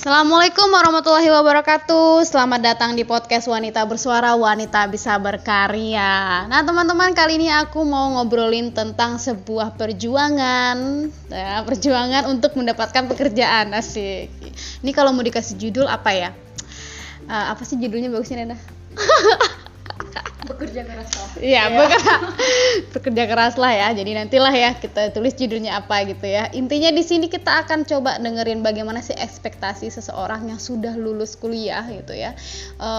Assalamualaikum warahmatullahi wabarakatuh. Selamat datang di podcast Wanita Bersuara, Wanita Bisa Berkarya. Nah, teman-teman, kali ini aku mau ngobrolin tentang sebuah perjuangan, ya, perjuangan untuk mendapatkan pekerjaan. Asik. Ini kalau mau dikasih judul apa ya? Uh, apa sih judulnya bagusnya, Nena? bekerja keras lah Iya, bekerja, bekerja keras lah ya. Jadi nantilah ya kita tulis judulnya apa gitu ya. Intinya di sini kita akan coba dengerin bagaimana sih ekspektasi seseorang yang sudah lulus kuliah gitu ya. E,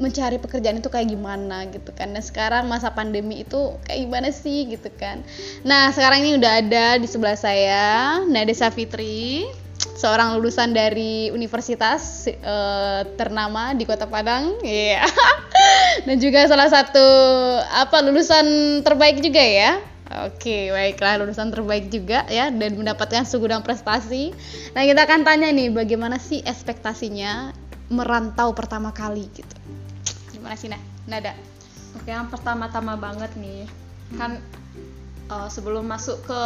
mencari pekerjaan itu kayak gimana gitu kan. Dan sekarang masa pandemi itu kayak gimana sih gitu kan. Nah, sekarang ini udah ada di sebelah saya Nadesa Fitri seorang lulusan dari universitas uh, ternama di Kota Padang, iya. Yeah. Dan juga salah satu apa lulusan terbaik juga ya. Oke, baiklah lulusan terbaik juga ya dan mendapatkan segudang prestasi. Nah, kita akan tanya nih bagaimana sih ekspektasinya merantau pertama kali gitu. Gimana sih, Nah? Nada? Oke, yang pertama-tama banget nih. Kan uh, sebelum masuk ke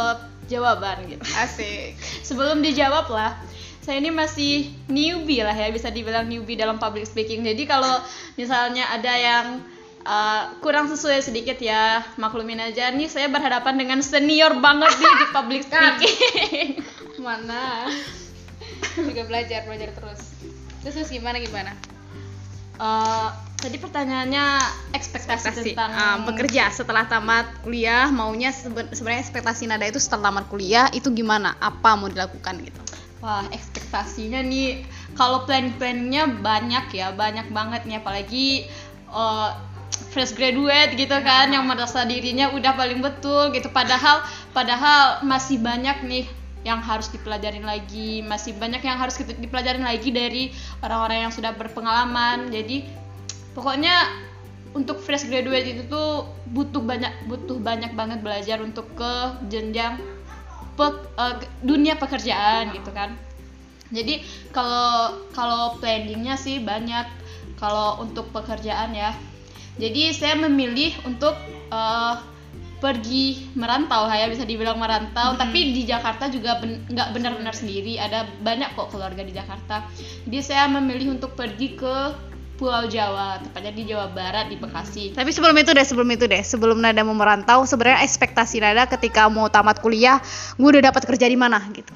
jawaban gitu. Asik. sebelum dijawab lah, saya ini masih newbie lah ya, bisa dibilang newbie dalam public speaking. Jadi kalau misalnya ada yang uh, kurang sesuai sedikit ya, maklumin aja nih saya berhadapan dengan senior banget nih di public kan. speaking. Mana? Juga belajar, belajar terus. Terus, terus gimana gimana? Uh, tadi pertanyaannya ekspektasi, ekspektasi. tentang um, bekerja setelah tamat kuliah maunya sebenarnya ekspektasi nada itu setelah tamat kuliah itu gimana? Apa mau dilakukan gitu? Wah ekspektasinya nih kalau plan-plannya banyak ya banyak banget nih. Apalagi uh, fresh graduate gitu kan yang merasa dirinya udah paling betul gitu. Padahal padahal masih banyak nih yang harus dipelajarin lagi. Masih banyak yang harus dipelajarin lagi dari orang-orang yang sudah berpengalaman. Jadi pokoknya untuk fresh graduate itu tuh butuh banyak butuh banyak banget belajar untuk ke jenjang pe, uh, dunia pekerjaan gitu kan. Jadi kalau kalau planningnya sih banyak kalau untuk pekerjaan ya. Jadi saya memilih untuk uh, pergi merantau ya bisa dibilang merantau. Hmm. tapi di Jakarta juga nggak ben, benar-benar sendiri. Ada banyak kok keluarga di Jakarta. Jadi saya memilih untuk pergi ke Pulau Jawa, tepatnya di Jawa Barat di Bekasi. Tapi sebelum itu deh, sebelum itu deh, sebelum Nada mau merantau, sebenarnya ekspektasi Nada ketika mau tamat kuliah, gue udah dapat kerja di mana gitu.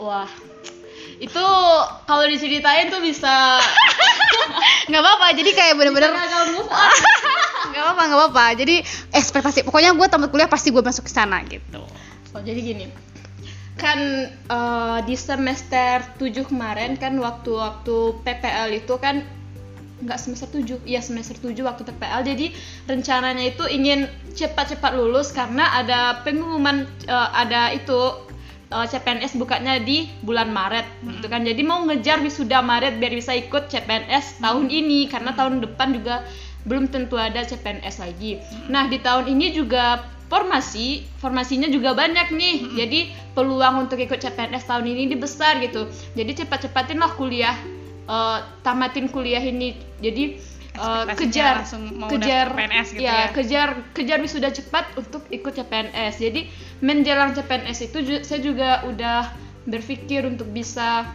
Wah, itu kalau diceritain tuh bisa. Nggak apa-apa jadi kayak bener-bener nggak apa-apa nggak apa-apa. Jadi ekspektasi pokoknya gue tamat kuliah pasti gue masuk ke sana gitu. Oh jadi gini kan uh, di semester 7 kemarin kan waktu-waktu PPL itu kan nggak semester 7, iya semester 7 waktu PPL jadi rencananya itu ingin cepat-cepat lulus karena ada pengumuman uh, ada itu uh, eh, CPNS bukanya di bulan Maret. Hmm. gitu kan. Jadi mau ngejar wisuda Maret biar bisa ikut CPNS tahun ini karena tahun depan juga belum tentu ada CPNS lagi. Hmm. nah di tahun ini juga formasi formasinya juga banyak nih. Hmm. jadi peluang untuk ikut CPNS tahun ini besar gitu. Jadi cepat-cepatin lah kuliah uh, tamatin kuliah ini. Jadi uh, kejar kejar CPNS gitu ya, ya. kejar kejar wisuda cepat untuk ikut CPNS jadi menjelang CPNS itu saya juga udah berpikir untuk bisa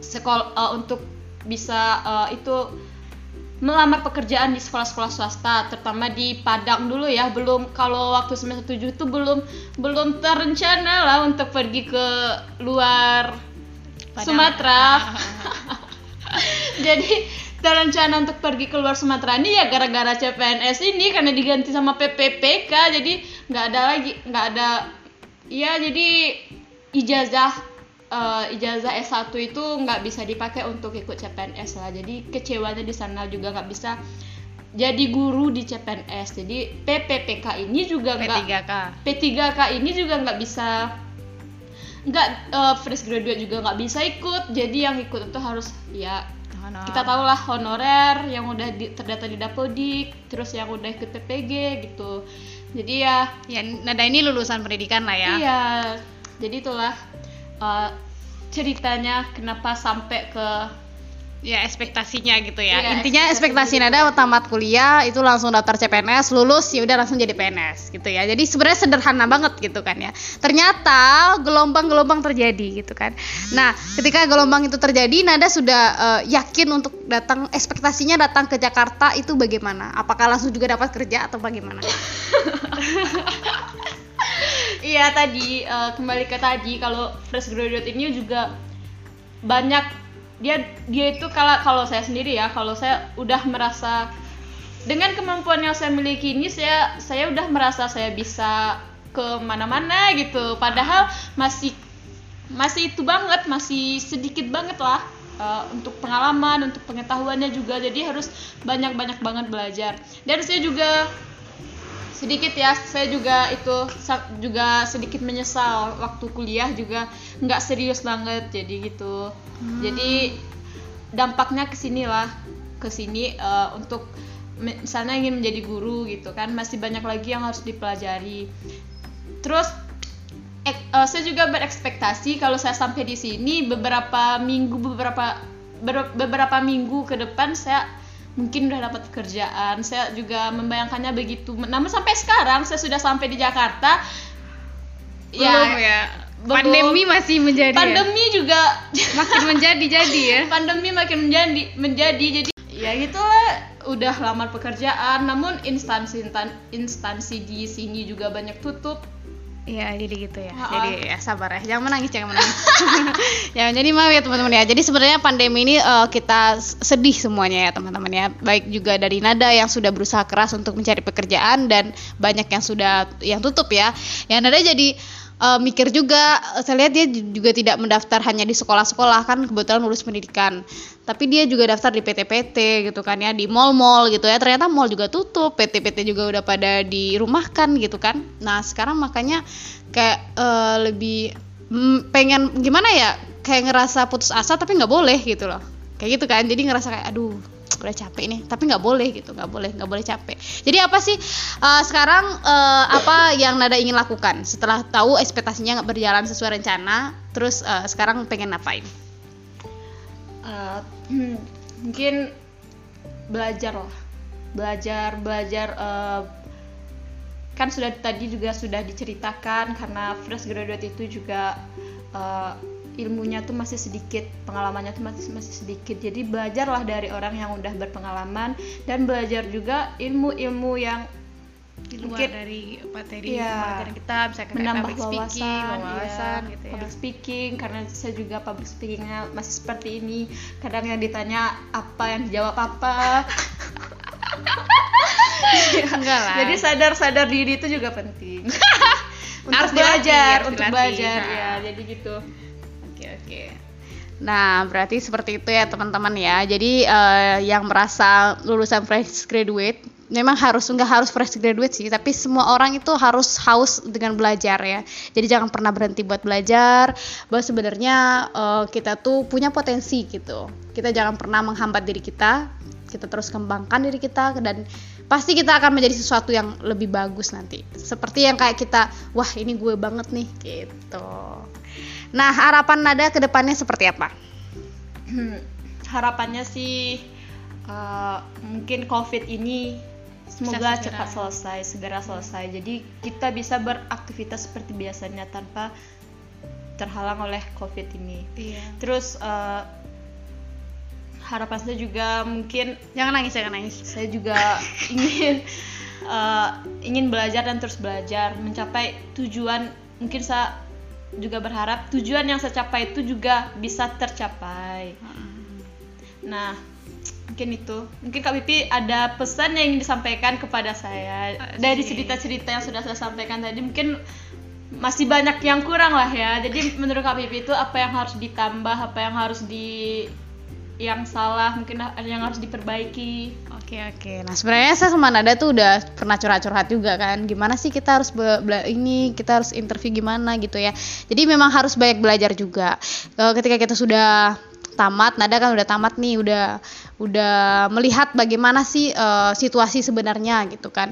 sekolah uh, untuk bisa uh, itu melamar pekerjaan di sekolah-sekolah swasta terutama di Padang dulu ya. Belum kalau waktu semester 7 itu belum belum terencana lah untuk pergi ke luar Padang. Sumatera. Jadi terencana untuk pergi ke luar Sumatera ini ya gara-gara CPNS ini karena diganti sama PPPK jadi nggak ada lagi nggak ada ya jadi ijazah uh, ijazah S1 itu nggak bisa dipakai untuk ikut CPNS lah. Jadi kecewanya di sana juga nggak bisa jadi guru di CPNS jadi PPPK ini juga nggak P3K P3K ini juga nggak bisa nggak uh, fresh graduate juga nggak bisa ikut. Jadi yang ikut itu harus ya Honor. kita tahu lah honorer yang udah di, terdata di Dapodik terus yang udah ikut PPG gitu. Jadi ya ya nada ini lulusan pendidikan lah ya. Iya. Jadi itulah uh, ceritanya kenapa sampai ke ya ekspektasinya gitu ya. Iya, Intinya ekspektasi Nada tamat kuliah itu langsung daftar CPNS, lulus ya udah langsung jadi PNS gitu ya. Jadi sebenarnya sederhana banget gitu kan ya. Ternyata gelombang-gelombang terjadi gitu kan. Nah, ketika gelombang itu terjadi Nada sudah eh, yakin untuk datang ekspektasinya datang ke Jakarta itu bagaimana? Apakah langsung juga dapat kerja atau bagaimana? Iya tadi eh, kembali ke tadi kalau fresh graduate ini juga banyak. Dia dia itu kalau kalau saya sendiri ya kalau saya udah merasa dengan kemampuan yang saya miliki ini saya saya udah merasa saya bisa ke mana-mana gitu. Padahal masih masih itu banget masih sedikit banget lah eh, untuk pengalaman untuk pengetahuannya juga. Jadi harus banyak-banyak banget belajar. Dan saya juga sedikit ya saya juga itu juga sedikit menyesal waktu kuliah juga nggak serius banget jadi gitu. Jadi dampaknya ke sini lah ke sini eh, untuk misalnya ingin menjadi guru gitu kan masih banyak lagi yang harus dipelajari. Terus ek- eh, saya juga berekspektasi kalau saya sampai di sini beberapa minggu beberapa ber- beberapa minggu ke depan saya mungkin udah dapat pekerjaan saya juga membayangkannya begitu namun sampai sekarang saya sudah sampai di Jakarta Belum ya. belum. Pandemi masih menjadi ya? pandemi juga makin menjadi-jadi ya. pandemi makin menjadi menjadi jadi ya gitulah udah lamar pekerjaan namun instansi instansi di sini juga banyak tutup Iya, jadi gitu ya. Ha-ha. Jadi ya sabar ya, jangan menangis, jangan menangis. ya, jadi maaf ya teman-teman ya. Jadi sebenarnya pandemi ini eh, kita sedih semuanya ya teman-teman ya. Baik juga dari Nada yang sudah berusaha keras untuk mencari pekerjaan dan banyak yang sudah yang tutup ya. Ya Nada jadi eh, mikir juga, eh, saya lihat dia juga tidak mendaftar hanya di sekolah-sekolah kan kebetulan lulus pendidikan. Tapi dia juga daftar di PT-PT gitu kan ya, di mall-mall gitu ya. Ternyata mall juga tutup, PT-PT juga udah pada dirumahkan gitu kan. Nah, sekarang makanya kayak eh, lebih mm, pengen gimana ya? Kayak ngerasa putus asa tapi nggak boleh gitu loh. Kayak gitu kan. Jadi ngerasa kayak aduh udah capek nih. Tapi nggak boleh gitu nggak boleh nggak boleh capek. Jadi apa sih eh, sekarang eh, apa yang Nada ingin lakukan? Setelah tahu ekspektasinya nggak berjalan sesuai rencana terus eh, sekarang pengen ngapain? Eh, mungkin belajar lah. Belajar belajar eh, kan sudah tadi juga sudah diceritakan karena fresh graduate itu juga eh, ilmunya tuh masih sedikit pengalamannya tuh masih masih sedikit. Jadi belajarlah dari orang yang udah berpengalaman dan belajar juga ilmu-ilmu yang di luar dari materi pembelajaran kita kayak menambah public wawasan, speaking, wawasan iya. gitu ya. public speaking karena saya juga public speakingnya masih seperti ini. Kadang yang ditanya apa yang dijawab apa? Enggak lah. Jadi sadar-sadar diri itu juga penting. Untuk Harus belajar untuk belajar Nah. ya jadi gitu Oke oke. Nah berarti seperti itu ya teman-teman ya. Jadi eh, yang merasa lulusan fresh graduate memang harus nggak harus fresh graduate sih, tapi semua orang itu harus haus dengan belajar ya. Jadi jangan pernah berhenti buat belajar. Bahwa sebenarnya eh, kita tuh punya potensi gitu. Kita jangan pernah menghambat diri kita. Kita terus kembangkan diri kita dan pasti kita akan menjadi sesuatu yang lebih bagus nanti. Seperti yang kayak kita, wah ini gue banget nih gitu. Nah, harapan Nada ke depannya seperti apa? harapannya sih eh, mungkin covid ini semoga segera. cepat selesai segera selesai jadi kita bisa beraktivitas seperti biasanya tanpa terhalang oleh covid ini Iya. terus eh, harapan saya juga mungkin Jangan nangis, jangan nangis. saya juga ingin eh, ingin belajar dan terus belajar mencapai tujuan. Mungkin saya juga berharap tujuan yang saya capai itu juga bisa tercapai. Nah mungkin itu. Mungkin kak Pipi ada pesan yang ingin disampaikan kepada saya? Dari cerita-cerita yang sudah saya sampaikan tadi mungkin masih banyak yang kurang lah ya. Jadi menurut kak Pipi itu apa yang harus ditambah apa yang harus di yang salah mungkin ada yang harus diperbaiki Oke oke. Nah sebenarnya saya sama Nada tuh udah pernah curhat-curhat juga kan. Gimana sih kita harus be- bela- ini kita harus interview gimana gitu ya. Jadi memang harus banyak belajar juga. Eh, ketika kita sudah tamat, Nada kan udah tamat nih, udah udah melihat bagaimana sih eh, situasi sebenarnya gitu kan.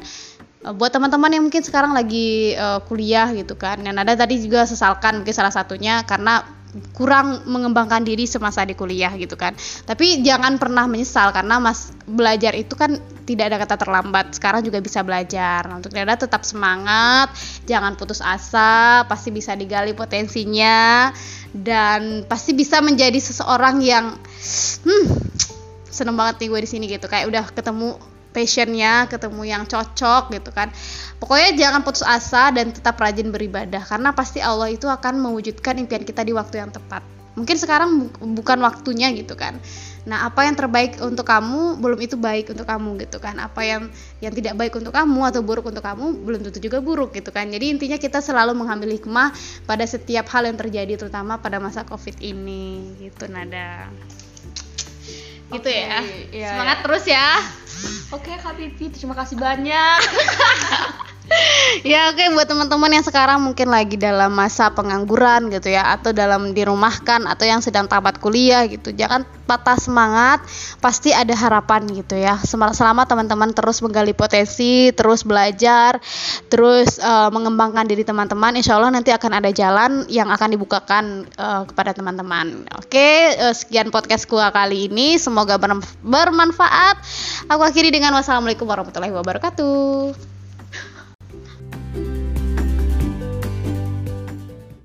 Eh, buat teman-teman yang mungkin sekarang lagi eh, kuliah gitu kan. Yang Nada tadi juga sesalkan mungkin salah satunya karena kurang mengembangkan diri semasa di kuliah gitu kan. Tapi jangan pernah menyesal karena mas belajar itu kan tidak ada kata terlambat. Sekarang juga bisa belajar. Nah, untuk Nada tetap semangat jangan putus asa pasti bisa digali potensinya dan pasti bisa menjadi seseorang yang hmm seneng banget nih gue di sini gitu. Kayak udah ketemu passionnya ketemu yang cocok gitu kan. Pokoknya jangan putus asa dan tetap rajin beribadah karena pasti Allah itu akan mewujudkan impian kita di waktu yang tepat. Mungkin sekarang bu bukan waktunya gitu kan. Nah apa yang terbaik untuk kamu belum itu baik untuk kamu gitu kan. Apa yang yang tidak baik untuk kamu atau buruk untuk kamu belum tentu juga buruk gitu kan. Jadi intinya kita selalu mengambil hikmah pada setiap hal yang terjadi terutama pada masa covid ini. Gitu nada. Gitu Oke, ya. iya, semangat iya. terus ya Oke Kak Pipi, terima kasih banyak. ya oke buat teman-teman yang sekarang mungkin lagi dalam masa pengangguran gitu ya atau dalam dirumahkan atau yang sedang tamat kuliah gitu jangan patah semangat pasti ada harapan gitu ya. Selama teman-teman terus menggali potensi terus belajar terus eh, mengembangkan diri teman-teman insya Allah nanti akan ada jalan yang akan dibukakan eh, kepada teman-teman. Oke eh, sekian podcast gua kali ini semoga berm- bermanfaat. Aku akhiri dengan wassalamualaikum warahmatullahi wabarakatuh